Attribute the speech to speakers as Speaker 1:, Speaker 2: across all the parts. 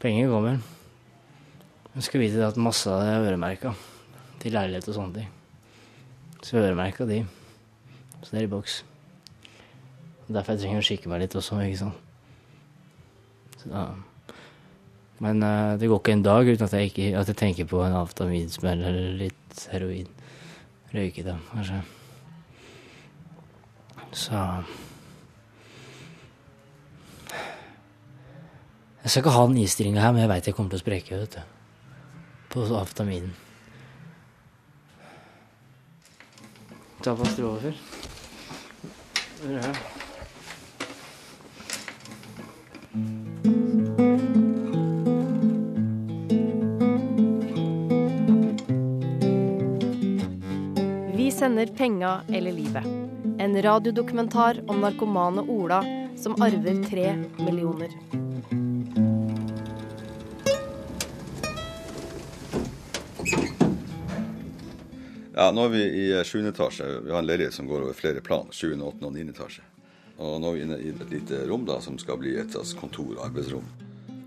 Speaker 1: Penger kommer. Jeg skal vite at masse av det er øremerka til leilighet og sånne ting. Så øremerka de. Så det er i boks. Derfor jeg trenger å skikke meg litt også, ikke sant. Så da. Men uh, det går ikke en dag uten at jeg, ikke, at jeg tenker på en avtaminsmell eller litt heroin. Røyke da, kanskje. Så Jeg skal ikke ha den innstillinga her, men jeg veit jeg kommer til å spreke, vet du. På avtaminen. Ta på strået før. Ja.
Speaker 2: Vi sender penga eller livet. En radiodokumentar om narkomane Ola som arver tre millioner.
Speaker 3: Ja, nå er vi i sjuende etasje. Vi har en leilighet som går over flere plan. Sjuende, åttende og niende etasje. Og nå er vi inne i et lite rom da, som skal bli et slags kontor- og arbeidsrom.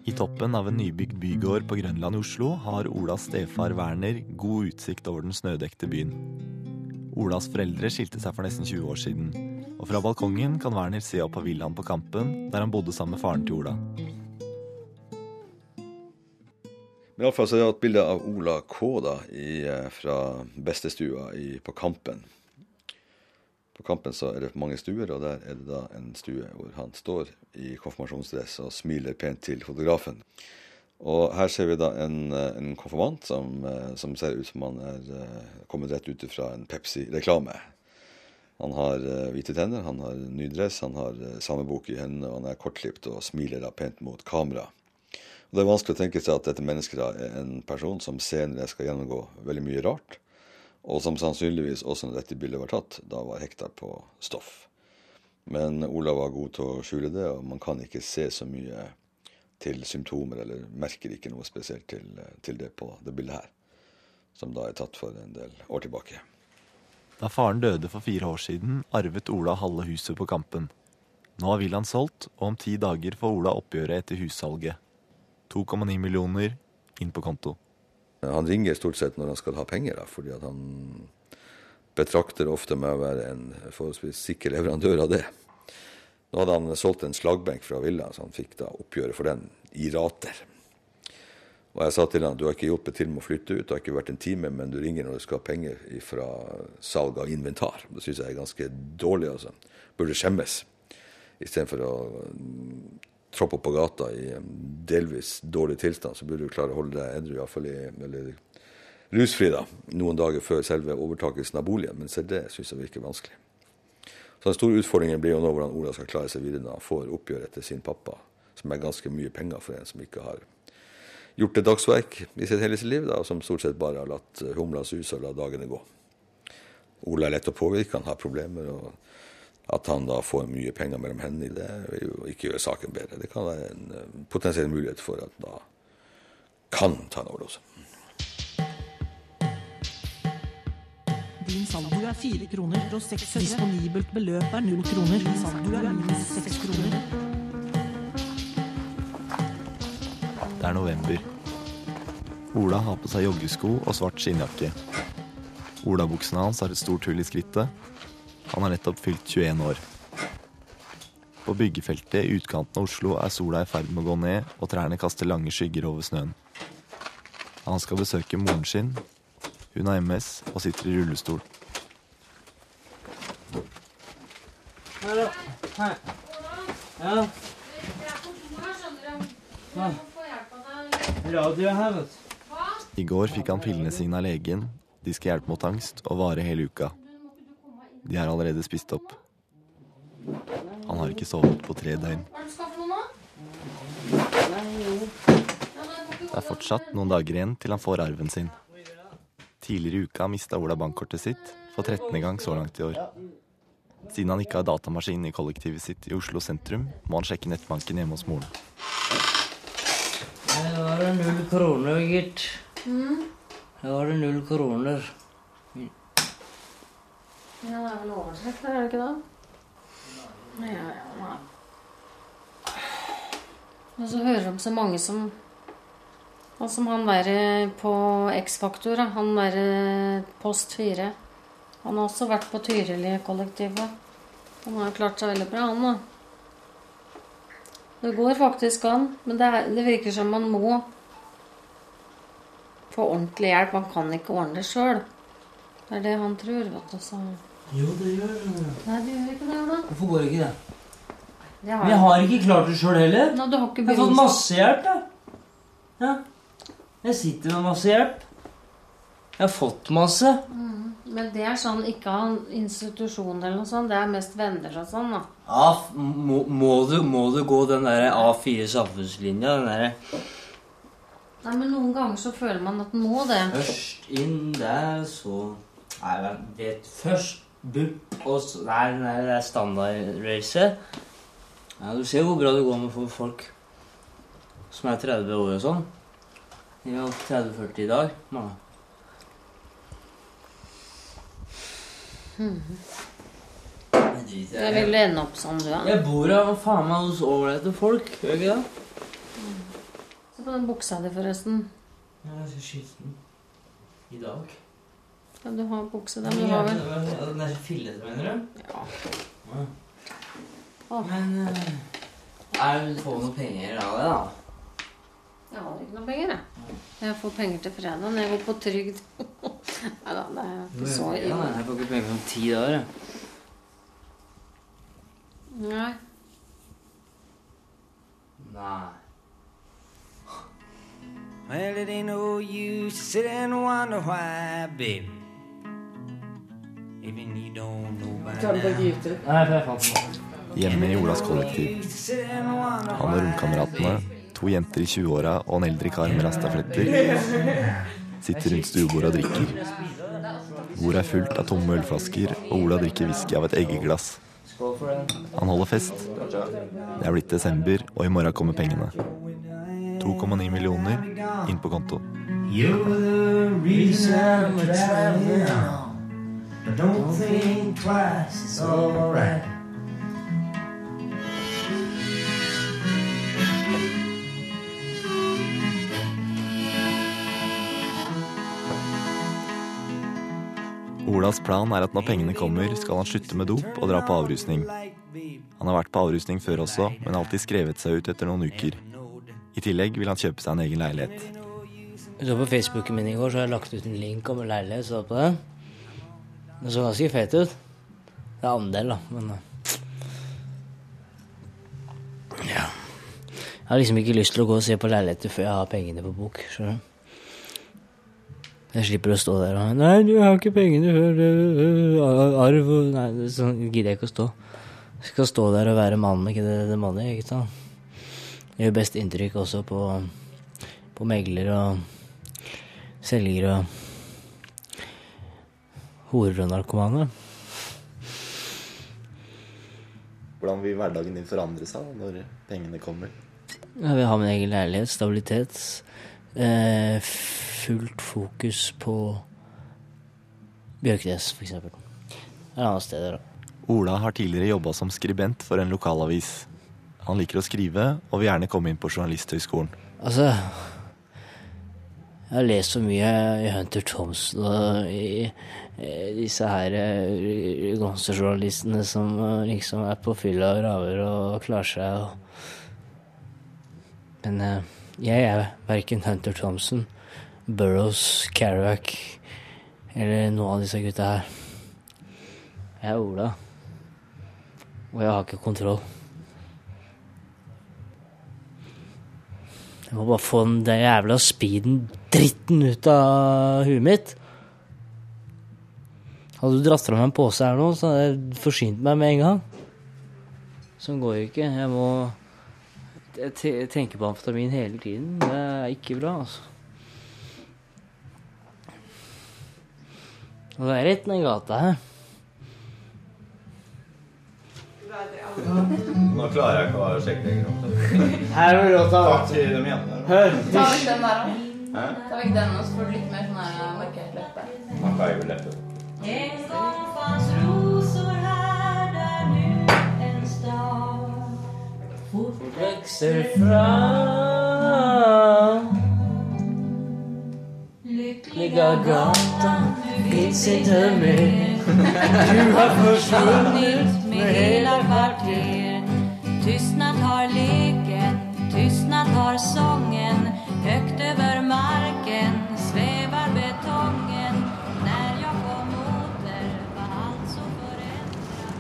Speaker 4: I toppen av en nybygd bygård på Grønland i Oslo har Olas stefar Werner god utsikt over den snødekte byen. Olas foreldre skilte seg for nesten 20 år siden, og fra balkongen kan Werner se opp på villaen på Kampen, der han bodde sammen med faren til Ola.
Speaker 3: Iallfall så er det et bilde av Ola K da, i, eh, fra bestestua i, på Kampen. På Kampen så er det mange stuer, og der er det da en stue hvor han står i konfirmasjonsdress og smiler pent til fotografen. Og her ser vi da en, eh, en konfirmant som, eh, som ser ut som han er kommet rett ut fra en Pepsi-reklame. Han har hvite tenner, han har ny dress, han har samebok i hendene, og han er kortklipt og smiler da pent mot kamera. Og Det er vanskelig å tenke seg at dette mennesket er en person som senere skal gjennomgå veldig mye rart, og som sannsynligvis også når dette bildet var tatt, da var hekta på stoff. Men Olav var god til å skjule det, og man kan ikke se så mye til symptomer, eller merker ikke noe spesielt til, til det på det bildet her, som da er tatt for en del år tilbake.
Speaker 4: Da faren døde for fire år siden, arvet Ola halve huset på Kampen. Nå er villaen solgt, og om ti dager får Ola oppgjøret etter hussalget. 2,9 millioner inn på konto.
Speaker 3: Han ringer stort sett når han skal ha penger, da, fordi han betrakter ofte meg å være en forholdsvis sikker leverandør av det. Nå hadde han solgt en slagbenk fra Villa, så han fikk da oppgjøret for den i rater. Og jeg sa til han du har ikke hjulpet til med å flytte ut, det har ikke vært en time, men du ringer når du skal ha penger fra salg av inventar. Det syns jeg er ganske dårlig, altså. Burde skjemmes. Istedenfor å troppe opp på gata i delvis dårlig tilstand, så burde du klare å holde deg edru, iallfall eller rusfri, da, noen dager før selve overtakelsen av boligen. Men selv det syns jeg virker vanskelig. Så den store utfordringen blir jo nå hvordan Ola skal klare seg videre når han får oppgjør etter sin pappa, som er ganske mye penger for en som ikke har gjort et dagsverk i sitt hele sitt liv, da, og som stort sett bare har latt humla suse og la dagene gå. Ola er lett å påvirke, han har problemer. og At han da får mye penger mellom hendene, det vil jo ikke gjøre saken bedre. Det kan være en uh, potensiell mulighet for at han da kan ta en overdose.
Speaker 5: Din saldo er fire kroner og seks øre. Disponibelt beløp er null kroner. Din saldo er minus seks kroner.
Speaker 4: Det er november. Ola har på seg joggesko og svart skinnjakke. Olabuksene hans har et stort hull i skrittet. Han har nettopp fylt 21 år. På byggefeltet i utkanten av Oslo er sola i ferd med å gå ned, og trærne kaster lange skygger over snøen. Han skal besøke moren sin. Hun har MS og sitter i rullestol. I går fikk han pillene sine av legen. De skal hjelpe mot angst og vare hele uka. De er allerede spist opp. Han har ikke sovet på tre døgn. Det er fortsatt noen dager igjen til han får arven sin. Tidligere i uka mista Ola bankkortet sitt for 13. gang så langt i år. Siden han ikke har datamaskin i kollektivet sitt i Oslo sentrum, må han sjekke nettbanken hjemme hos moren.
Speaker 1: Her var det null kroner, gitt. Her var det null kroner.
Speaker 6: Ja, det er vel der, er det ikke det? Ja, ja, nei. Og så hører om så mange som Og som han derre på X-Faktor, han derre Post 4. Han har også vært på Tyrili-kollektivet. Han har klart seg veldig bra, han da. Det går faktisk an, men det, er, det virker som man må få ordentlig hjelp. Man kan ikke ordne det sjøl. Det er det han tror. vet du. Så...
Speaker 7: Jo, det gjør det.
Speaker 6: Nei, det gjør ikke det, Ola.
Speaker 7: Hvorfor går ikke det?
Speaker 6: Det
Speaker 7: Men jeg har ikke klart det sjøl heller.
Speaker 6: Nå, du har ikke
Speaker 7: Jeg har fått masse hjelp, jeg. Ja. Jeg sitter med masse hjelp. Jeg har fått masse.
Speaker 6: Men det er sånn ikke ha en institusjon eller noe sånt. Det er mest venner og sånn, da.
Speaker 7: Ja, må, må, du, må du gå den der A4 samfunnslinja? Den derre
Speaker 6: Nei, men noen ganger så føler man at den må det.
Speaker 7: først inn der, så Nei, vet Først bupp, og så Nei, den der, det er standardracet. Ja, du ser hvor bra det går med for folk som er 30 år og sånn. De er 30-40 i dag. Mange. Mm.
Speaker 6: Jeg
Speaker 7: det.
Speaker 6: vil ende opp sånn, du, ja.
Speaker 7: Jeg bor her faen meg hos ålreite folk, gjør jeg ikke det?
Speaker 6: Se på den buksa di, forresten.
Speaker 7: Jeg er så skitten. I dag.
Speaker 6: Ja, du har bukse der, du har vel
Speaker 7: Den er så fillete, mener du?
Speaker 6: Ja.
Speaker 7: Ja.
Speaker 6: Åh.
Speaker 7: Men eh, er det får noe penger av det, da?
Speaker 6: Jeg har ikke noe penger, jeg. Jeg får penger til fredag når jeg går på trygd. Nei da, det er ikke så ille.
Speaker 7: Ja, jeg får ikke penger om ti dager. jeg.
Speaker 6: Nei.
Speaker 7: Nei.
Speaker 8: Well, it ain't no use to sit and wonder why, baby. Even you don't know.
Speaker 7: Nei, for jeg fant den.
Speaker 4: Hjemme i Olas kollektiv. Han og romkameratene, to jenter i 20-åra og en eldre kar med rastafletter, sitter rundt stuebordet og drikker. Bordet er fullt av tomme ølflasker, og Ola drikker whisky av et eggeglass. Han holder fest. Det er blitt desember, og i morgen kommer pengene. 2,9 millioner inn på konto.
Speaker 8: You're the reason I'm traveling on. But don't think twice, it's alright.
Speaker 4: Olas plan er at når pengene kommer, skal han slutte med dop og dra på avrusning. Han har vært på avrusning før også, men alltid skrevet seg ut etter noen uker. I tillegg vil han kjøpe seg en egen leilighet.
Speaker 9: Så på Facebooken min i går, så har jeg lagt ut en link om en leilighet. Så på den. Den så ganske fete ut. Det er andel, da, men eh. Ja. Jeg har liksom ikke lyst til å gå og se på leiligheter før jeg har pengene på bok. skjønner? Jeg slipper å stå der og 'Nei, du har ikke pengene før arv og Nei, sånn gidder jeg ikke å stå. Jeg skal stå der og være mannen, ikke det, det mannen, ikke sant? Det gjør best inntrykk også på, på megler og selger og horer og narkomane.
Speaker 4: Hvordan vil hverdagen din forandre seg når pengene kommer?
Speaker 9: Jeg vil ha min egen leilighet, stabilitet. Eh, fullt fokus på Bjørknes, eksempel. Eller andre steder. da.
Speaker 4: Ola har tidligere jobba som skribent for en lokalavis. Han liker å skrive, og vil gjerne komme inn på Journalisthøgskolen.
Speaker 9: Altså Jeg har lest så mye i Hunter Thompson og i, disse her gangsterjournalistene som eh, liksom er på fylla og raver og klarer seg og Men eh, jeg er verken Hunter Thompson, Burroughs, Kerouac eller noen av disse gutta her. Jeg er Ola, og jeg har ikke kontroll. Jeg må bare få den jævla speeden dritten ut av huet mitt. Hadde du dratt fra meg en pose her nå, så hadde jeg forsynt meg med en gang. Sånn går jo ikke. Jeg må Jeg te- tenker på amfetamin hele tiden. Det er ikke bra, altså. Og det er rett ned gata her.
Speaker 3: Nå klarer jeg ikke å sjekke lenger.
Speaker 9: Her er låta.
Speaker 3: Takk til dem igjen.
Speaker 9: Hør.
Speaker 3: Hæ?
Speaker 6: Ta vekk den, og så får du litt mer sånn her markert leppe.
Speaker 3: Man kan jo leppe.
Speaker 10: En gang fanns rosor her der nu en stad
Speaker 9: Vekster fram
Speaker 11: Lykkelige gatan, finns inte mer. Du har försvunnit
Speaker 10: med hela kvarter Tystnad har leken, tystnad har sången Högt over marken svever betongen När jag kom åter var allt så förändrat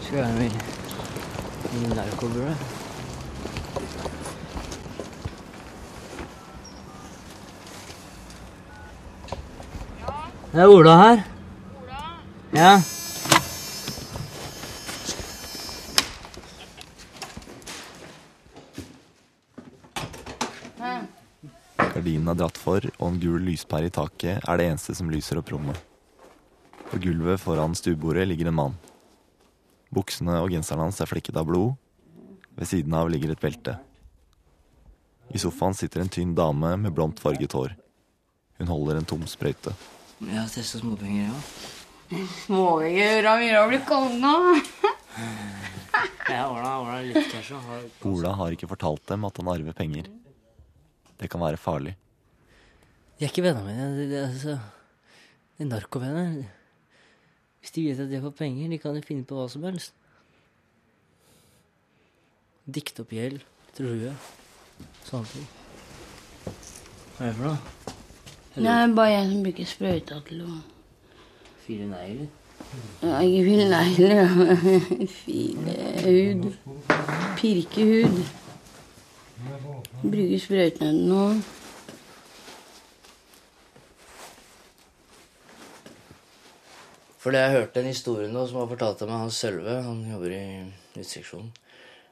Speaker 9: Skal være min, min narkobror. Det er Ola her. Ola? Ja.
Speaker 4: Gardinen er dratt for, og en gul lyspære i taket er det eneste som lyser opp rommet. På gulvet foran stuebordet ligger en mann. Buksene og genseren hans er flekket av blod. Ved siden av ligger et belte. I sofaen sitter en tynn dame med blondt farget hår. Hun holder en tom sprøyte.
Speaker 9: Jeg har testa småpenger, ja.
Speaker 12: Må Småpenger, gjøre blir konge?
Speaker 9: Ola har
Speaker 4: ikke fortalt dem at han arver penger. Det kan være farlig.
Speaker 9: De er ikke venner mine. De, de, altså, de er narkovenner. Hvis de vet at de fått penger, de kan jo finne på hva som helst. Dikte opp gjeld, true, sånne ting. Hva er det for noe?
Speaker 12: Det er bare jeg som bruker sprøyta til å
Speaker 9: Fire negler?
Speaker 12: Ja, Ikke fire negler, file hud. Pirke hud. Bruker sprøytene nå.
Speaker 9: For det jeg hørte en historie nå som har fortalt meg han Sølve, han jobber i uteseksjonen.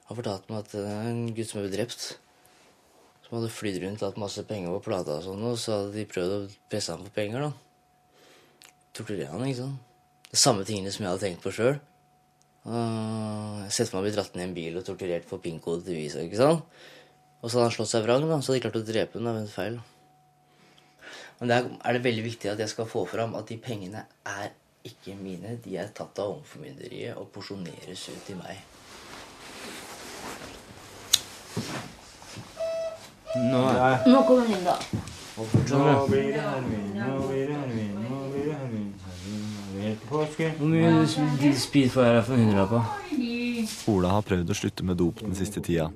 Speaker 9: Han fortalte meg at det er en gutt som ble drept. Som hadde flydd rundt og hatt masse penger på plata og sånn, og så hadde de prøvd å presse ham for penger, da. Torturere han, ikke sant. Det samme tingene som jeg hadde tenkt på sjøl. Jeg setter meg å bli dratt ned i en bil og torturert for PIN-kode til visa, ikke sant. Og så hadde han slått seg vrang, da, så hadde de klart å drepe ham, av en feil. Men der er det veldig viktig at jeg skal få fram at de pengene er ikke mine. De er tatt av overformynderiet og porsjoneres ut til meg. Nå er
Speaker 12: Nå kommer inn, da.
Speaker 9: Nå
Speaker 8: blir det Halloween, nå blir det Halloween, nå blir det er helt påske.
Speaker 9: Hvor mye speed får jeg for en hundrelapp?
Speaker 4: Ola har prøvd å slutte med dop den siste tida.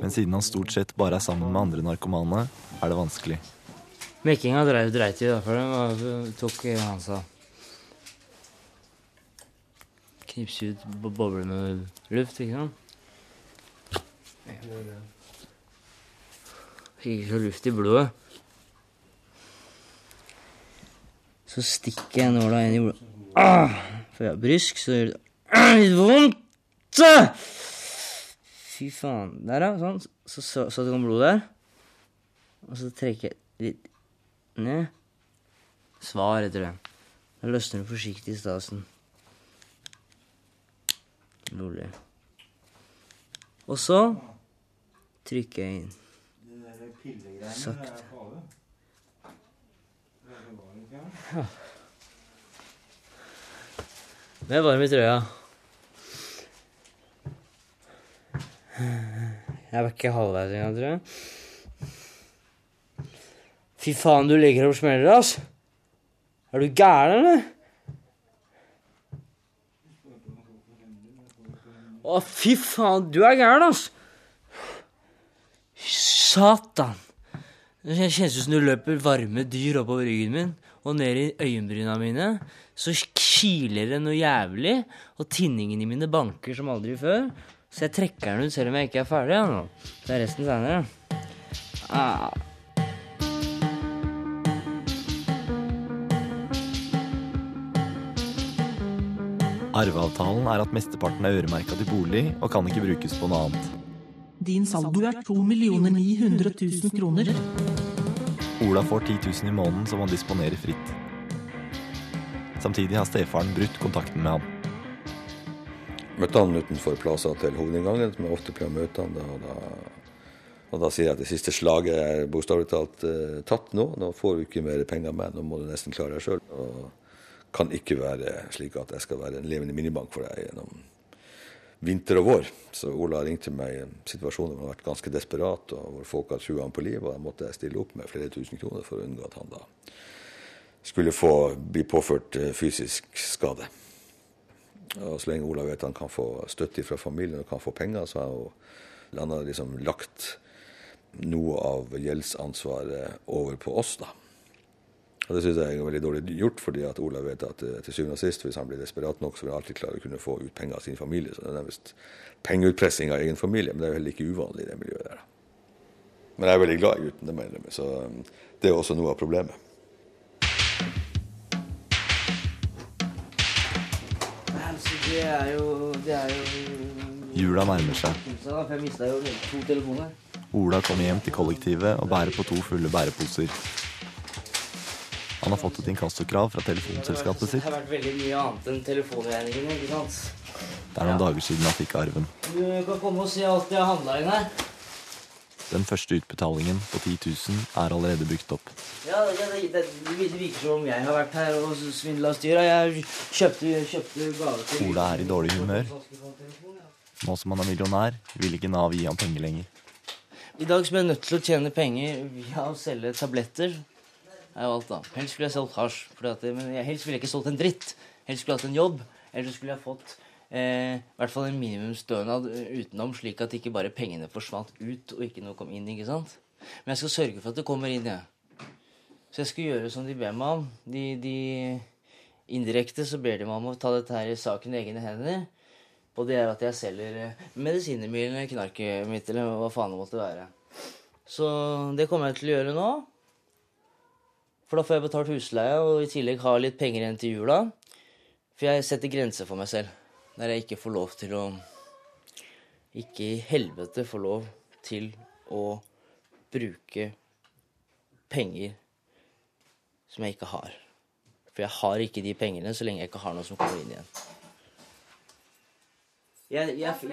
Speaker 4: Men siden han stort sett bare er sammen med andre narkomane, er det vanskelig.
Speaker 9: Mekkinga dreit i, da, for den tok han Hansa. Knipse ut bo- bobler med luft, ikke sant? Fikk ikke så luft i blodet. Så stikker jeg nåla inn i blodet. Ah! For jeg er brysk, så gjør det ah, litt vondt! Fy faen. Der, ja. Sånn. Så så, så det kom blod der. Og så trekker jeg litt ned. Svar heter det. Da løsner du forsiktig i stasen. Rolig. Og så trykker jeg inn. Sakte. Ja. Det er varm i trøya. Jeg var ikke halvveis engang, tror jeg. Fy faen, du ligger og smeller, ass. Er du gæren, eller? Å, fy faen, du er gæren, ass. Satan. Det kjennes ut som du løper varme dyr oppover ryggen min og ned i øyenbryna mine. Så kiler det noe jævlig, og tinningen i mine banker som aldri før. Så jeg trekker den ut selv om jeg ikke er ferdig. Ja, nå. Det er resten seinere. Ah.
Speaker 4: Arveavtalen er at mesteparten er øremerka til bolig og kan ikke brukes på noe annet.
Speaker 5: Din saldo er 2 900 000 kroner.
Speaker 4: Ola får 10 000 i måneden som han disponerer fritt. Samtidig har stefaren brutt kontakten med ham.
Speaker 3: Møtte han utenfor plassen til hovedinngangen, som jeg ofte pleier å møte han da. Og da, og da sier jeg at det siste slaget er bokstavelig talt uh, tatt nå. Nå får du ikke mer penger av meg, nå må du nesten klare deg sjøl. Og kan ikke være slik at jeg skal være en levende minibank for deg gjennom vinter og vår. Så Ola ringte meg i en situasjon hvor han har vært ganske desperat, og hvor folk har trua ham på livet. Og da måtte jeg stille opp med flere tusen kroner for å unngå at han da skulle få bli påført eh, fysisk skade. Og så lenge Ola vet han kan få støtte fra familien og kan få penger, så har han har liksom lagt noe av gjeldsansvaret over på oss, da. Og Det syns jeg er veldig dårlig gjort, fordi at Ola vet at eh, til syvende og sist, hvis han blir desperat nok, så vil han alltid klare å kunne få ut penger av sin familie. Så det er nærmest pengeutpressing av egen familie, men det er jo heller ikke uvanlig i det miljøet der. Men jeg er veldig glad i gutten, det mener jeg så um, det er også noe av problemet.
Speaker 9: Det er jo Det er jo
Speaker 4: Jula nærmer seg.
Speaker 9: Jeg mista jo to telefoner.
Speaker 4: Ola kommer hjem til kollektivet og bærer på to fulle bæreposer. Han har fått et inkassokrav fra telefonselskapet
Speaker 9: Det
Speaker 4: sitt.
Speaker 9: har vært veldig mye annet enn telefonregningene, ikke sant?
Speaker 4: Det er noen dager siden han fikk arven.
Speaker 9: Du kan komme og se alt jeg har handla inn her.
Speaker 4: Den første utbetalingen på 10 000 er allerede brukt opp.
Speaker 9: Ja, det, det, det, virker som om jeg har vært her og svindla styra. Jeg kjøpte, kjøpte gave til
Speaker 4: Ola er i dårlig humør. Nå som han er millionær, vil ikke Nav gi ham penger lenger.
Speaker 9: I dag som jeg er nødt til å tjene penger via å selge tabletter, er jo alt da. Helst skulle jeg solgt hasj. Men jeg, helst ville jeg ikke solgt en dritt. Helst skulle jeg hatt en jobb. Eller så skulle jeg fått eh, i hvert fall en minimumsstønad utenom, slik at ikke bare pengene forsvant ut og ikke noe kom inn. ikke sant? Men jeg skal sørge for at det kommer inn, jeg. Så jeg skal gjøre som de ber meg om. De, de Indirekte så ber de meg om å ta dette her i saken i egne hender. Og det er at jeg selger medisiner medisiner mine, knarket mitt, eller hva faen det måtte være. Så det kommer jeg til å gjøre nå. For da får jeg betalt husleie og i tillegg ha litt penger igjen til jula. For jeg setter grenser for meg selv. Der jeg ikke får lov til å Ikke i helvete får lov til å bruke penger som jeg ikke har. For jeg har ikke de pengene så lenge jeg ikke har noe som kommer inn igjen. Jeg, jeg,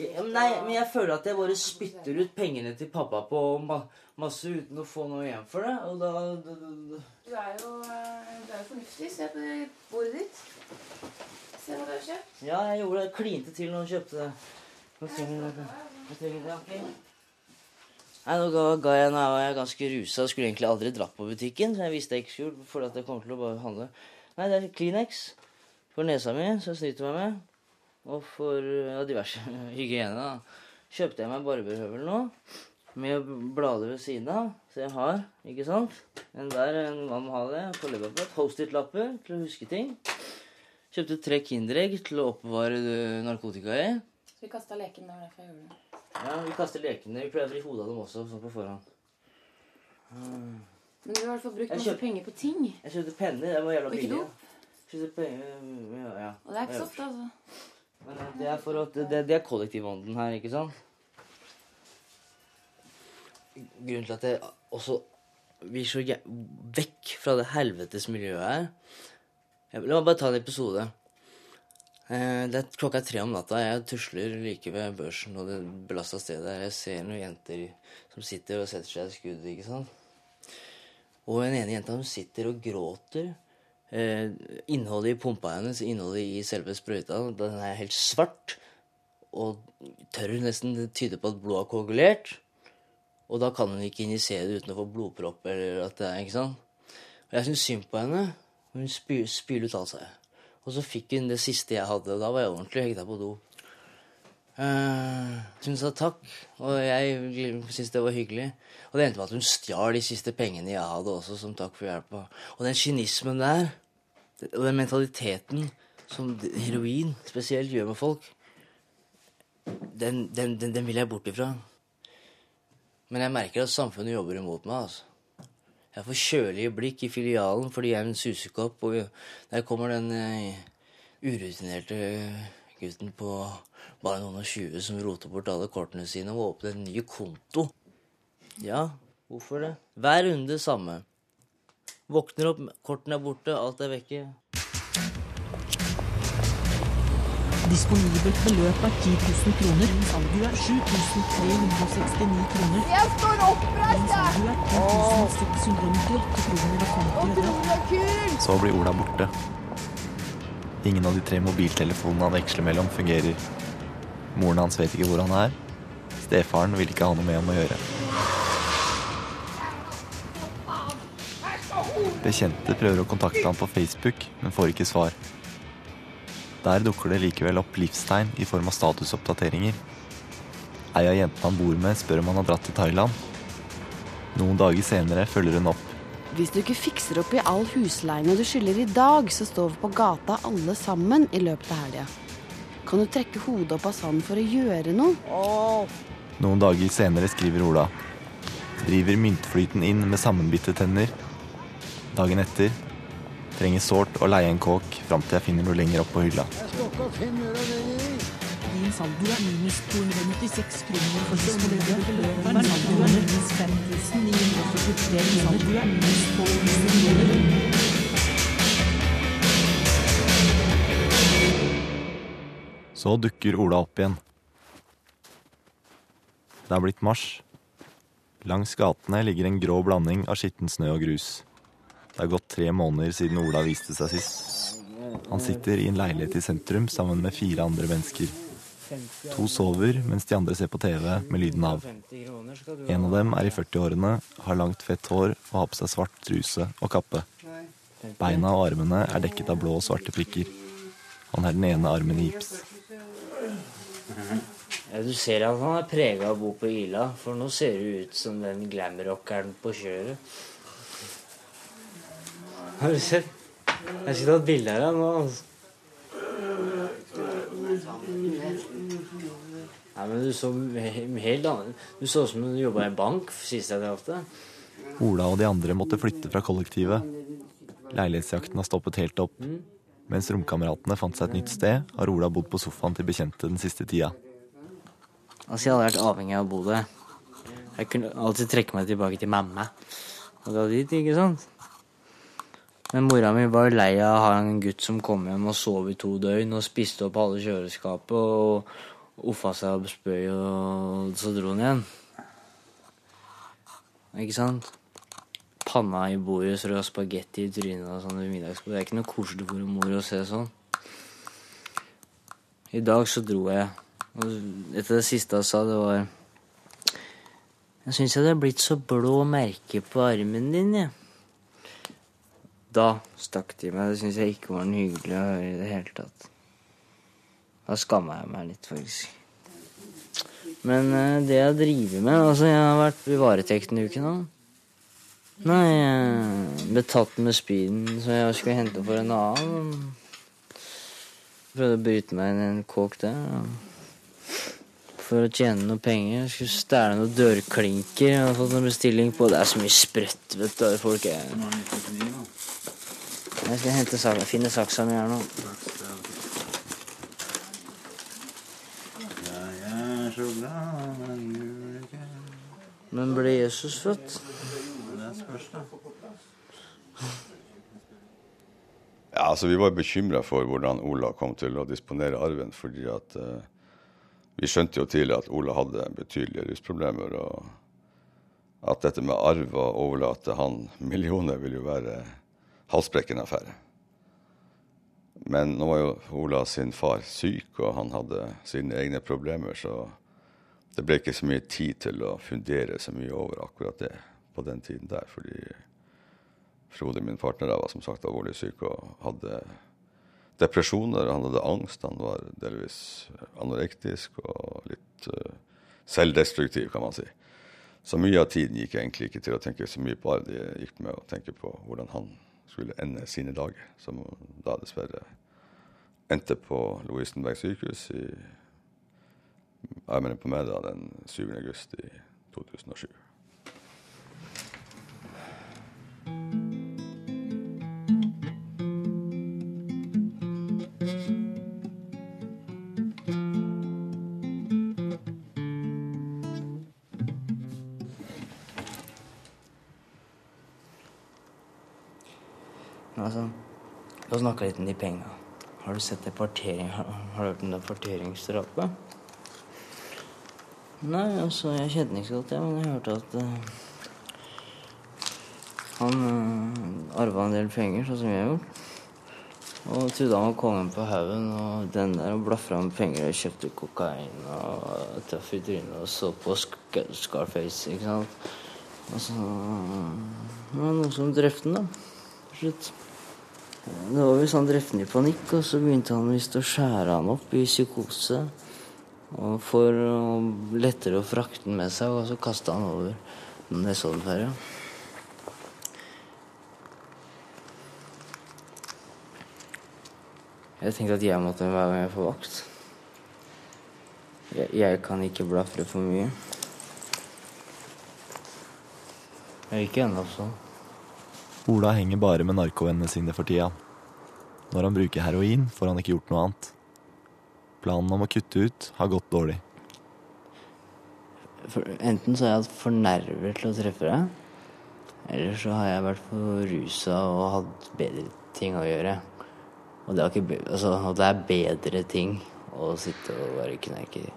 Speaker 9: jeg, nei, men jeg føler at jeg bare spytter ut pengene til pappa på ma masse uten å få noe igjen for det. Og da, da, da, da.
Speaker 13: Du er jo, eh, du er jo fornuftig. Se på det bordet ditt. Kjøpt.
Speaker 9: Ja, jeg gjorde det. Klinte til når hun kjøpte det. Nei, nå ga, ga jeg, nå var jeg ganske rusa og skulle egentlig aldri dratt på butikken. Så jeg visste jeg ikke skulle, for at jeg kom til å bare handle. Nei, det er Kleenex for nesa mi, som jeg snyter meg med. Og for ja, diverse hygiene. da. Kjøpte jeg meg barberhøvel nå, med blader ved siden av. Så jeg har, ikke sant? En der, en man må ha det. På. Post-it-lapper til å huske ting. Kjøpte tre Kinderegg til å oppbevare eh, narkotika i.
Speaker 13: Så vi kasta leken. Det var derfor jeg gjorde det.
Speaker 9: Ja, vi kaster lekene. Vi prøver i hodet av dem også, sånn på forhånd.
Speaker 13: Men du har i hvert fall brukt masse penger på ting.
Speaker 9: Jeg kjøpte penner. Det var jævla billig.
Speaker 13: Og ikke dop.
Speaker 9: Ja, ja.
Speaker 13: Og det er ikke så ofte, altså.
Speaker 9: Men det er for at det, det er kollektivånden her, ikke sant? Grunnen til at jeg også blir så vekk fra det helvetes miljøet her La meg bare ta en episode. Eh, det er klokka tre om natta. Jeg tusler like ved børsen og det belasta stedet. Jeg ser noen jenter som sitter og setter seg i skuddet, ikke sant? Og en ene jenta hun sitter og gråter. Eh, innholdet i pumpa hennes, innholdet i selve sprøyta, den er helt svart. Og tørr nesten. tyde på at blodet har koagulert. Og da kan hun ikke injisere det uten å få blodpropp. eller at det er, ikke sant? Og jeg syns synd på henne. Hun spyr ut alt seg. Og så fikk hun det siste jeg hadde, da var jeg ordentlig hekta på do. Uh, hun sa takk, og jeg syntes det var hyggelig. Og det endte med at hun stjal de siste pengene jeg hadde også, som takk for hjelpa. Og den kynismen der, og den mentaliteten som heroin spesielt gjør med folk, den, den, den, den vil jeg bort ifra. Men jeg merker at samfunnet jobber imot meg. altså. Jeg får kjølige blikk i filialen fordi jeg er en susekopp, og der kommer den eh, urutinerte gutten på bare noen og tjue som roter bort alle kortene sine og åpner en ny konto. Ja, hvorfor det? Hver runde samme. Våkner opp, kortene er borte, alt er vekke.
Speaker 5: Disponibelt beløp er 10 000 kroner. Salget er 7369 kroner.
Speaker 14: Jeg står oppreist,
Speaker 5: Saldo er 2698 kroner og 50 øre.
Speaker 4: Så blir Ola borte. Ingen av de tre mobiltelefonene han veksler mellom, fungerer. Moren hans vet ikke hvor han er. Stefaren vil ikke ha noe med ham å gjøre. Bekjente prøver å kontakte ham på Facebook, men får ikke svar. Der dukker det likevel opp livstegn i form av statusoppdateringer. Ei av jentene han bor med, spør om han har dratt til Thailand. Noen dager senere følger hun opp.
Speaker 14: Hvis du ikke fikser opp i all husleien du skylder i dag, så står vi på gata alle sammen i løpet av helga. Kan du trekke hodet opp av sanden for å gjøre noe?
Speaker 4: Noen dager senere skriver Ola. Driver myntflyten inn med sammenbitte tenner. Dagen etter. Trenger sårt å leie en kåk fram til jeg finner noe lenger opp på hylla.
Speaker 5: Din saldo er minus 296 kroner og disponibelt beløp saldo er minus 5943 kroner. Saldo er minus 12.
Speaker 4: Så dukker Ola opp igjen. Det er blitt mars. Langs gatene ligger en grå blanding av skitten snø og grus. Det er gått tre måneder siden Ola viste seg sist. Han sitter i en leilighet i sentrum sammen med fire andre mennesker. To sover mens de andre ser på TV med lyden av. En av dem er i 40-årene, har langt, fett hår og har på seg svart truse og kappe. Beina og armene er dekket av blå og svarte prikker. Han har den ene armen i gips.
Speaker 9: Ja, du ser at han er prega av å bo på Ila, for nå ser du ut som den glamrockeren på kjøret. Har du sett? Jeg skulle tatt bilde av deg nå. altså. Nei, men du så helt annen Du så ut som du jobba i bank sist jeg traff deg.
Speaker 4: Ola og de andre måtte flytte fra kollektivet. Leilighetsjakten har stoppet helt opp. Mens romkameratene fant seg et nytt sted, har Ola bodd på sofaen til bekjente den siste tida.
Speaker 9: Altså, jeg hadde vært avhengig av å bo der. Jeg kunne alltid trekke meg tilbake til mamma. Og da dit, ikke sant? Men mora mi var lei av å ha en gutt som kom hjem og sov i to døgn og spiste opp alle kjøleskapet og uffa seg og spøy, og så dro han igjen. Ikke sant? Panna i bordet så du har spagetti i trynet og sånn middagsbordet. Det er ikke noe koselig for mor å se sånn. I dag så dro jeg. Og etter det siste jeg sa, det var Jeg syns det er blitt så blå merke på armen din, jeg. Da stakk de meg. Det syns jeg ikke var noe hyggelig å høre i det hele tatt. Da skamma jeg meg litt, faktisk. Men eh, det jeg driver med Altså, jeg har vært i varetekt en uke nå. Nei, jeg ble tatt med speeden, så jeg skulle hente for en annen. Prøvde å bryte meg inn i en kåk der. For å tjene noe penger. Jeg skulle stjele noen dørklinker. Jeg har fått en bestilling på Det er så mye sprøtt, vet du. Folk er Jeg skal hente sak finne saksa mi her nå. Men ble Jesus født?
Speaker 15: Det spørs, da.
Speaker 3: Ja, altså Vi var bekymra for hvordan Ola kom til å disponere arven. fordi at uh, vi skjønte jo tidlig at Ola hadde betydelige rusproblemer. Og at dette med arv og overlate han millioner ville jo være halsbrekkende affære. Men nå var jo Ola sin far syk, og han hadde sine egne problemer, så det ble ikke så mye tid til å fundere så mye over akkurat det på den tiden der. fordi Frode, min partner, var som sagt alvorlig syk og hadde depresjoner. Han hadde angst, han var delvis anorektisk og litt uh, selvdestruktiv, kan man si. Så mye av tiden gikk egentlig ikke til å tenke så mye på det. Det gikk med å tenke på hvordan han skulle ende sine dager, som da dessverre endte på Lovisenberg sykehus i jeg mener på meg da, den 7. august i 2007.
Speaker 9: Snakke litt om de penga. Har du sett det partering... Har, har du hørt om det parteringsdrapet? Nei, altså, jeg kjenner ikke så godt, jeg, men jeg hørte at uh, han uh, arva en del penger, sånn som jeg har gjort. Og trodde han var kongen på haugen, og den der og blafra med penger og kjøpte kokain og traff i trynet og så på Sk Scarface, ikke sant. Og så det var noen som drepte ham, da. Slutt. Det var hvis han drepte han i panikk, og så begynte han visst å skjære han opp i psykose. Og for å lettere å frakte den med seg, og så kasta han over Nesoddenferja. Jeg tenkte at jeg måtte gang jeg får vakt. Jeg, jeg kan ikke blafre for mye. Jeg er ikke ennå sånn.
Speaker 4: Ola henger bare med narkovennene sine for tida. Når han bruker heroin, får han ikke gjort noe annet. Planen om å kutte ut har gått dårlig.
Speaker 9: For, enten så har jeg hatt for nerver til å treffe deg, eller så har jeg vært for rusa og hatt bedre ting å gjøre. Og det, ikke, altså, og det er bedre ting å sitte og bare knerker.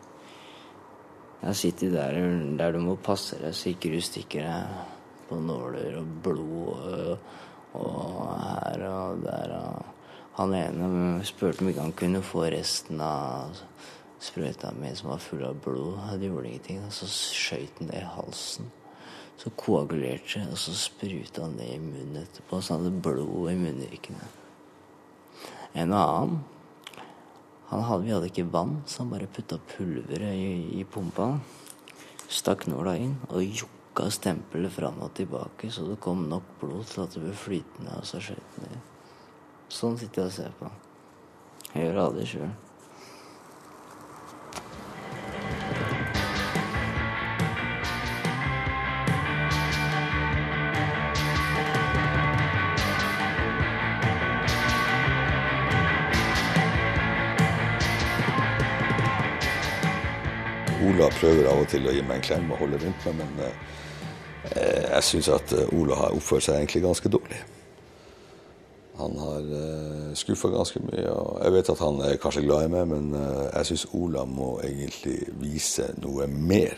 Speaker 9: Jeg sitter der, der du må passe deg så ikke du stikker deg på nåler og blod og, og her og der. Og han ene spurte om ikke han kunne få resten av sprøyta mi som var full av blod. Det gjorde ingenting. Og så skjøt han det i halsen. Så koagulerte det, og så spruta han det i munnen etterpå. Så hadde blod i munnvikene. En annen han hadde, Vi hadde ikke vann, så han bare putta pulveret i, i pumpa. Stakk nåla inn og jokka stempelet fram og tilbake så det kom nok blod til at det ble flytende, så skjøt ned. Sånn sitter jeg og ser på. Jeg gjør aldri sjøl.
Speaker 3: Ola prøver av og til å gi meg en klem og holde rundt meg, men eh, jeg syns at eh, Ola har oppført seg egentlig ganske dårlig. Han har eh, skuffa ganske mye, og jeg vet at han er kanskje glad i meg, men eh, jeg syns Ola må egentlig vise noe mer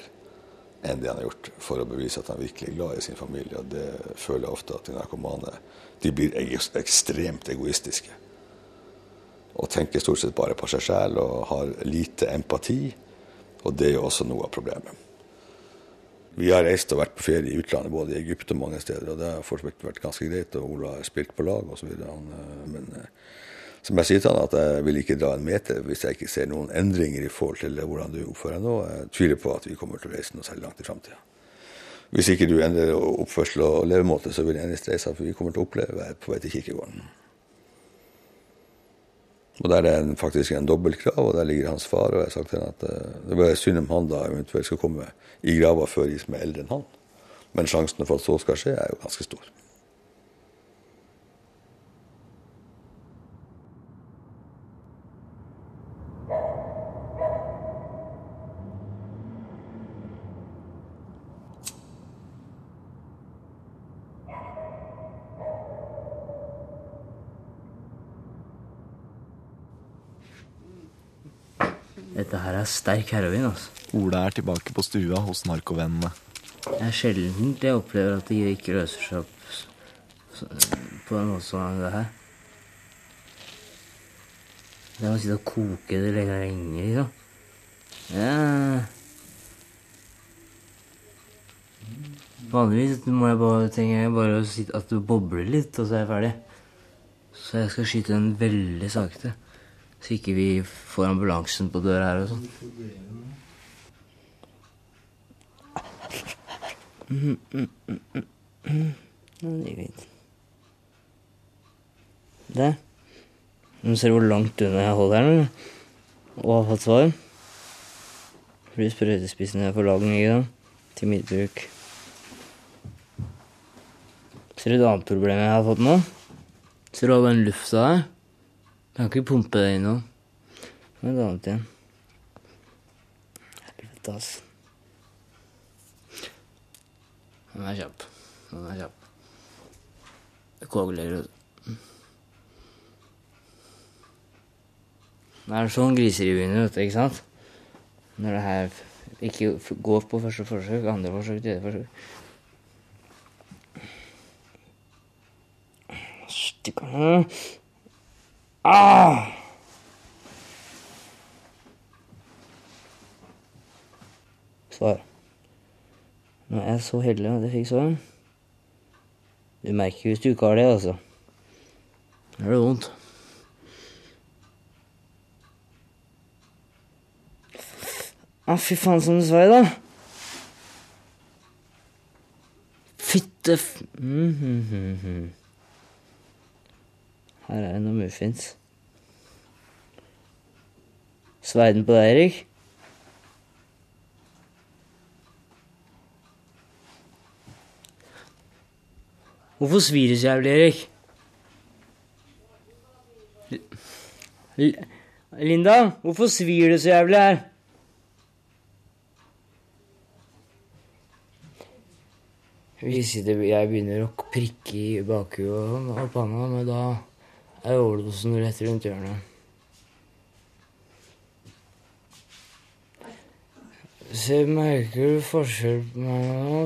Speaker 3: enn det han har gjort, for å bevise at han virkelig er glad i sin familie. Og det føler jeg ofte at de narkomane de blir ekstremt egoistiske. Og tenker stort sett bare på seg sjæl og har lite empati. Og det er jo også noe av problemet. Vi har reist og vært på ferie i utlandet, både i Egypt og mange steder, og det har fortsatt vært ganske greit, og Ola har spilt på lag osv. Men eh, som jeg sier til han, at jeg vil ikke dra en meter hvis jeg ikke ser noen endringer i forhold til hvordan du oppfører deg nå. Jeg tviler på at vi kommer til å reise noe særlig langt i framtida. Hvis ikke du endrer oppførsel og levemåte, så vil jeg reise at vi kommer til å oppleve på vei til kirkegården. Og der er det faktisk en dobbeltgrav, og der ligger hans far. Og jeg har sagt til han at eh, det var synd om han da eventuelt skal komme i grava før de som er eldre enn han. Men sjansen for at så skal skje, er jo ganske stor.
Speaker 9: Dette her er sterk heroin, altså.
Speaker 4: Ola er tilbake på stua hos narkovennene.
Speaker 9: Det er sjelden jeg opplever at de ikke løser seg opp på en måte som det her. Det må sitte og koke det lenge, liksom. Ja. Vanligvis må jeg bare trenger jeg bare å at du bobler litt, og så er jeg ferdig. Så jeg skal skyte den veldig sakte. Så ikke vi får ambulansen på døra her og sånn. Mhm, mm, mm, mm. Det Nå ser du hvor langt unna jeg holder den, nå. og har fått svar. Fordi sprøytespissen er for lang ikke sant? til mitt bruk. Ser du et annet problem jeg har fått nå? Ser du all den lufta her? Jeg kan ikke pumpe det inn nå. Det er et annet igjen. Helvete, altså. Den er kjapp. Den er kjapp. Det koagulerer. Det er sånn griseri begynner, vet du, ikke sant? Når det her ikke går på første forsøk, andre forsøk, tredje forsøk. Stikker. Ah! Svar. Nå er jeg så heldig at jeg fikk svar. Du merker hvis du ikke har det, altså.
Speaker 1: Da gjør det vondt.
Speaker 9: Å, fy faen, som du svei, da. Fitte f... Mm, mm, mm, mm. Her er det noen muffins. Sveiden på deg, Erik? Hvorfor svir det så jævlig, Erik? Linda, hvorfor svir det så jævlig her? Hvis jeg begynner å prikke i bakhuet og panna, men da er overdosen rett rundt hjørnet. Så merker du forskjell på meg nå?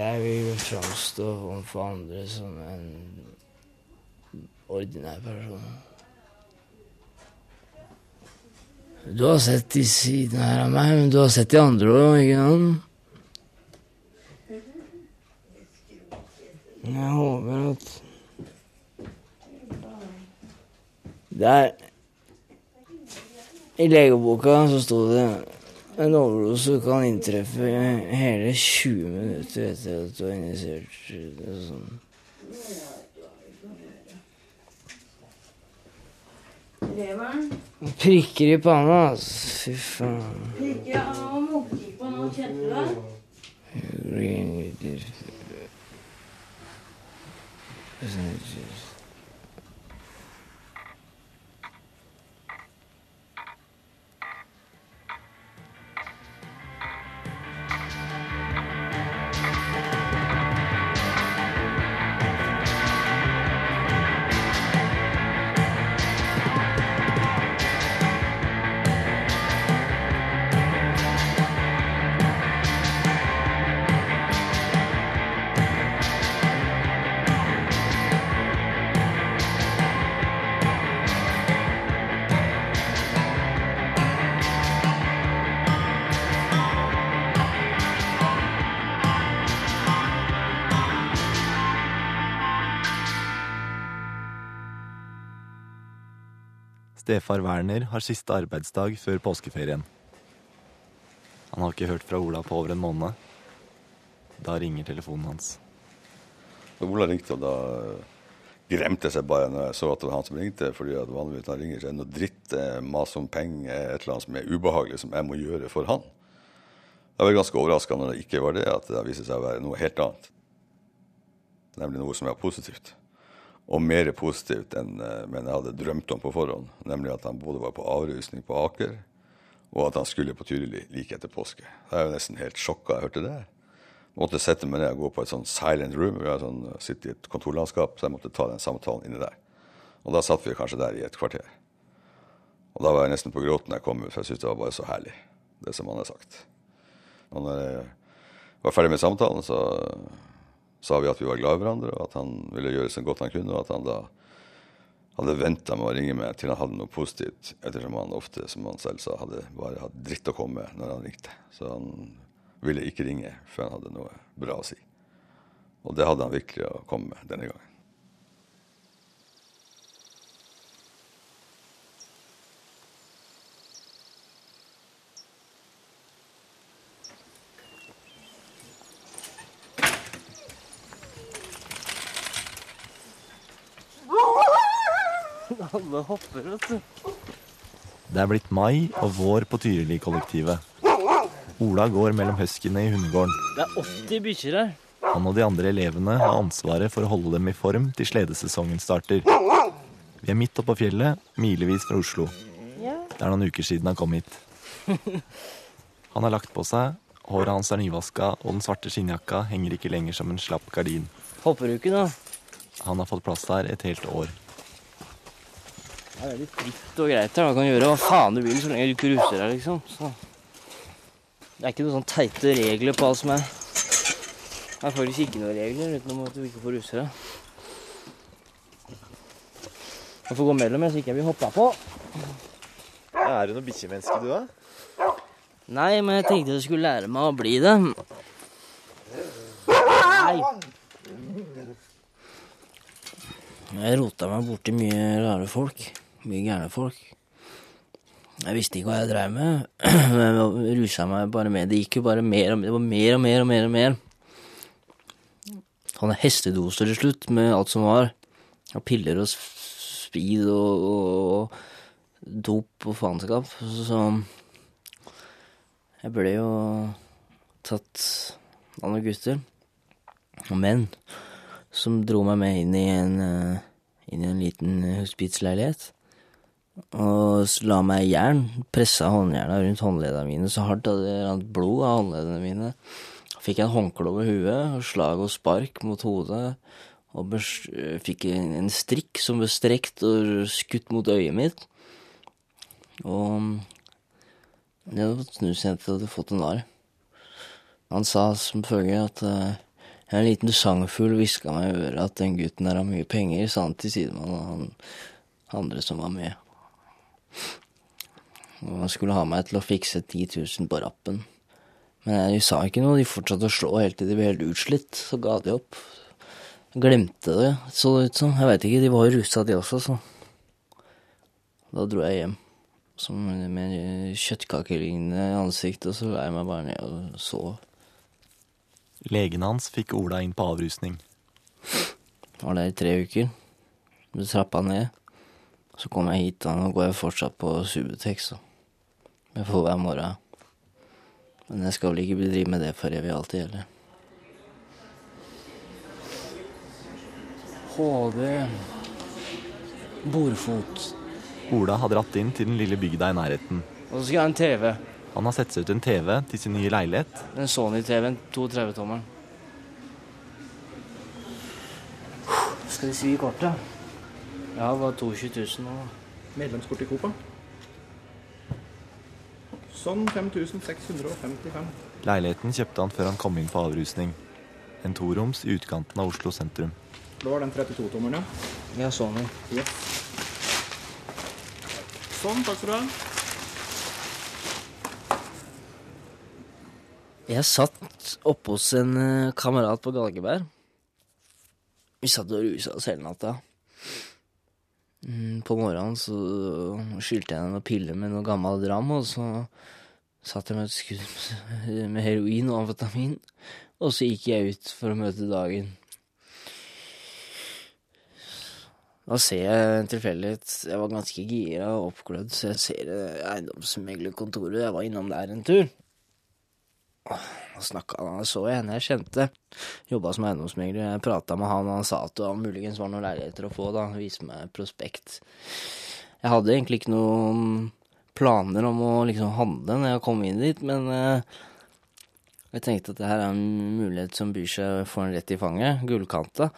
Speaker 9: Jeg vil framstå overfor andre som en ordinær person. Du har sett de sidene her av meg, men du har sett de andre òg, ikke sant? Jeg håper at Der I legeboka så sto det en overdose kan inntreffe hele 20 minutter etter at du har injisert sånn.
Speaker 12: Leveren.
Speaker 9: Prikker i panna, altså. Fy faen.
Speaker 12: Prikker av mokkepipa nå, kjente du det?
Speaker 4: Stefar Werner har siste arbeidsdag før påskeferien. Han har ikke hørt fra Ola på over en måned. Da ringer telefonen hans.
Speaker 3: Da Ola ringte, og da gremte jeg seg bare når jeg så at det var han som ringte. fordi at vanligvis han ringer, er det noe dritt, eh, mas om penger, et eller annet som er ubehagelig, som jeg må gjøre for han. Jeg var ganske overraska når det ikke var det, at det viste seg å være noe helt annet. Nemlig noe som er positivt. Og mer positivt enn eh, men jeg hadde drømt om på forhånd. Nemlig at han både var på avrusning på Aker, og at han skulle på Tyrili like etter påske. Jeg jo nesten helt sjokka jeg hørte det. Måtte sette meg ned og gå på et sånn silent room. Vi har sånn, sitter i et kontorlandskap, så jeg måtte ta den samtalen inni der. Og da satt vi kanskje der i et kvarter. Og da var jeg nesten på gråten jeg kom ut, for jeg syntes det var bare så herlig, det som han har sagt. Og når jeg var ferdig med samtalen, så sa vi at vi var glad i hverandre, og at han ville gjøre så godt han kunne, og at han da hadde venta med å ringe meg til han hadde noe positivt, ettersom han ofte, som han selv sa, hadde bare hatt dritt å komme med når han ringte. Så han ville ikke ringe før han hadde noe bra å si. Og det hadde han virkelig å komme med denne gangen.
Speaker 9: Alle hopper, vet du.
Speaker 4: Det er blitt mai og vår på Tyrili-kollektivet. Ola går mellom huskyene i hundegården.
Speaker 9: Det er 80 bikkjer her.
Speaker 4: Han og de andre elevene har ansvaret for å holde dem i form til sledesesongen starter. Vi er midt oppå fjellet, milevis fra Oslo. Det er noen uker siden han kom hit. Han har lagt på seg, håret hans er nyvaska, og den svarte skinnjakka henger ikke lenger som en slapp gardin.
Speaker 9: Hopper du ikke, da?
Speaker 4: Han har fått plass der et helt år.
Speaker 9: Det er veldig fritt og greit her. Du kan gjøre hva faen du vil så lenge du ikke ruser deg, liksom. Så. Det er ikke noen sånn teite regler på alt som er. Det er faktisk ikke noen regler utenom at du ikke får ruse deg. Jeg får gå mellom jeg, så ikke jeg blir hoppa på.
Speaker 4: Er du noe bikkjemenneske, du, da?
Speaker 9: Nei, men jeg tenkte jeg skulle lære meg å bli det. Nei. Jeg rota meg borti mye rare folk. Mye gærne folk. Jeg visste ikke hva jeg dreiv med. Men jeg rusa meg bare med. Det gikk jo bare mer og mer. Det var mer og mer og mer og mer. Han hadde hestedoser til slutt, med alt som var. Og piller og speed og, og, og dop og faenskap. Så jeg ble jo tatt av noen gutter og menn som dro meg med inn i en, eh, inn i en liten eh, hospitsleilighet. Og la meg jern. Pressa håndjerna rundt håndleddene mine så hardt at det rant blod av håndleddene mine. Fikk en håndkle over huet, og slag og spark mot hodet. Og fikk en, strikk som ble strekt og skutt mot øyet mitt. Og jeg hadde fått snusjente hadde fått en arr. Han sa som følge at uh, en liten sangfugl hviska meg i øret at den gutten der har mye penger, sa han til sidemannen og han andre som var med. Og han skulle ha meg til å fikse 10 000 på rappen. Men jeg sa ikke noe, de fortsatte å slå helt til de ble helt utslitt. Så ga de opp. Glemte det, så det ut som. Jeg veit ikke, de var jo rusa de også, så. Da dro jeg hjem som med kjøttkakelignende ansikt, og så la jeg meg bare ned og sov.
Speaker 4: Legen hans fikk Ola inn på avrusning.
Speaker 9: Var der i tre uker. Så trappa ned. Så kom jeg hit, og nå går jeg fortsatt på Subutex. så Jeg får hver morgen. Men jeg skal vel ikke drive med det for evig alltid heller. HD Bordfot.
Speaker 4: Ola har dratt inn til den lille bygda i nærheten.
Speaker 9: Og så skal jeg ha en TV.
Speaker 4: Han har sett seg ut en TV til sin nye leilighet.
Speaker 9: En Sony-TV, en 32-tommeren. Skal de svi kortet? Ja, det var 22 000 nå.
Speaker 16: Medlemskort i Copa. Sånn 5655.
Speaker 4: Leiligheten kjøpte han før han kom inn på avrusning. En toroms i utkanten av Oslo sentrum.
Speaker 16: Det var den 32-tommeren, ja.
Speaker 9: Ja, sånn.
Speaker 16: Ja. Sånn, takk skal du ha.
Speaker 9: Jeg satt oppe hos en eh, kamerat på Galgeberg. Vi satt og rusa oss hele natta. Mm, På morgenen så skylte jeg noen piller med noe gammel dram, og så satt jeg med et skudd med heroin og amfetamin, og så gikk jeg ut for å møte dagen. Da ser jeg en tilfeldighet. Jeg var ganske gira og oppglødd, så jeg ser eh, eiendomsmeglerkontoret. Jeg var innom der en tur. Da snakka han, så en jeg kjente. Jobba som eiendomsmegler. Jeg prata med han, og han sa at det var muligens var noen leiligheter å få. da, Viste meg prospekt. Jeg hadde egentlig ikke noen planer om å liksom handle når jeg kom inn dit, men eh, jeg tenkte at det her er en mulighet som byr seg for en rett i fanget. Gullkanta.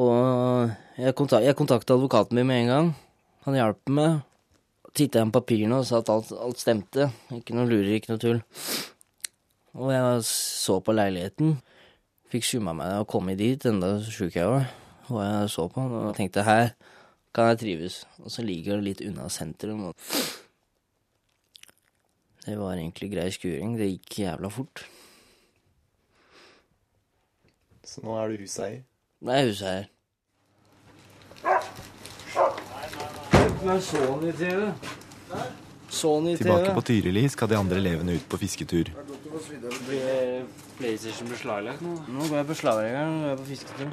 Speaker 9: Og jeg, kontak jeg kontakta advokaten min med en gang. Han hjalp meg. Titta igjen papirene og sa at alt, alt stemte. Ikke noe lurer, ikke noe tull. Og jeg så på leiligheten. Fikk skjumma meg og komme dit, enda sjuk jeg var. Og jeg så på den og tenkte her kan jeg trives. Og så ligger det litt unna sentrum. Og det var egentlig grei skuring. Det gikk jævla fort.
Speaker 4: Så nå er du huseier?
Speaker 9: Nei, huseier. Sony-TV. Sony-TV.
Speaker 4: Tilbake på Tyrili skal de andre elevene ut på fisketur.
Speaker 9: Blir PlayStation beslaglagt nå? Nå går jeg på og er på fisketur.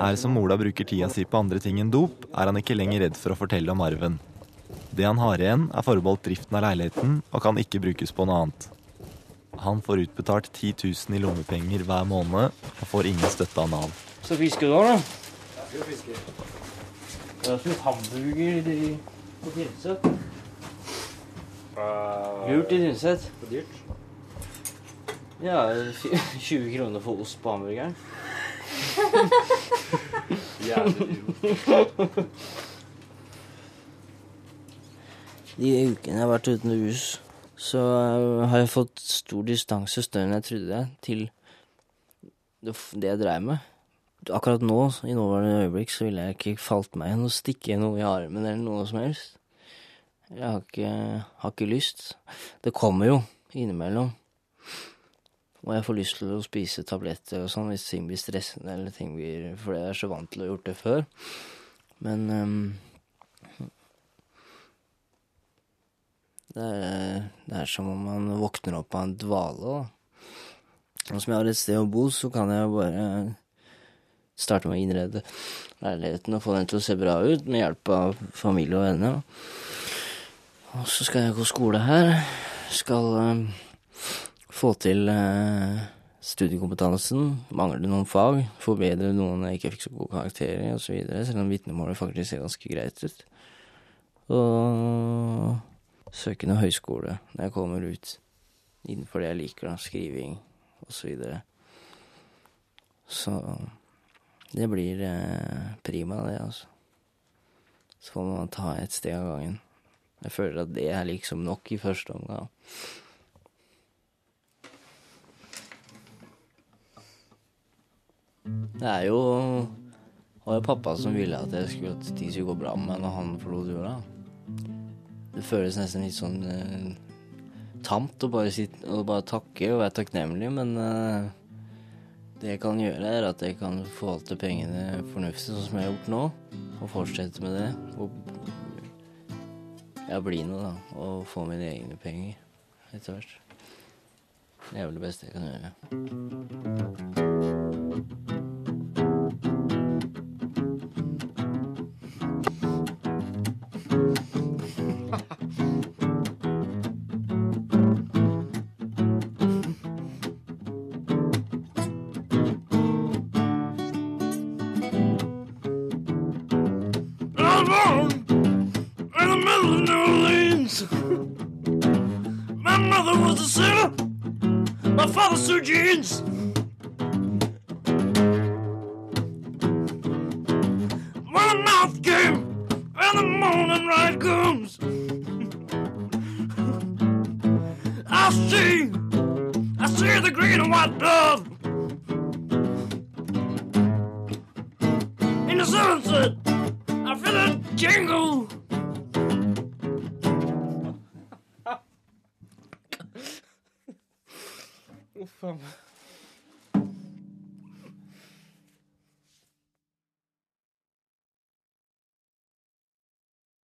Speaker 4: Her som Ola bruker tida si på andre ting enn dop, er han ikke lenger redd for å fortelle om arven. Det han har igjen, er forbeholdt driften av leiligheten og kan ikke brukes på noe annet. Han får utbetalt 10 000 i lommepenger hver måned og får ingen støtte av Nav.
Speaker 9: Så fisker du òg, da? Jeg har som hamburger på Tynset. Lurt i Tynset.
Speaker 8: Dyrt?
Speaker 9: Ja, 20 kroner for ost på hamburgeren.
Speaker 8: Jævlig
Speaker 9: De ukene jeg har vært uten hus, så har jeg fått stor distanse, større enn jeg trodde, til det jeg dreiv med. Akkurat nå, i nåværende øyeblikk, så ville jeg ikke falt meg inn og stikke noe i armen eller noe som helst. Jeg har ikke, har ikke lyst. Det kommer jo innimellom. Og jeg får lyst til å spise tabletter og sånn hvis ting blir stressende, eller ting blir For jeg er så vant til å ha gjort det før. Men ehm, det, er, det er som om man våkner opp av en dvale, da. Og som jeg har et sted å bo, så kan jeg bare starte med å innrede leiligheten og få den til å se bra ut med hjelp av familie og venner. Og så skal jeg gå skole her. Skal eh, få til eh, studiekompetansen. Mangler noen fag. Forbedre noen jeg ikke fikk så gode karakterer i, osv. Selv om vitnemålet faktisk ser ganske greit ut. Og søke noe høyskole når jeg kommer ut innenfor det jeg liker, da. Skriving osv. Så, videre. så det blir eh, prima, det, altså. Så får man ta et steg av gangen. Jeg føler at det er liksom nok i første omgang. Det er jo Det var jo pappa som ville at jeg skulle, at ting skulle gå bra med meg når han forlot jorda. Det føles nesten litt sånn eh, tamt å bare, sitte, å bare takke og være takknemlig, men eh, det jeg kan gjøre, er at jeg kan forvalte pengene fornuftig, sånn som jeg har gjort nå, og fortsette med det. Og ja, bli noe, da, og få mine egne penger etter hvert. Det er vel det beste jeg kan gjøre.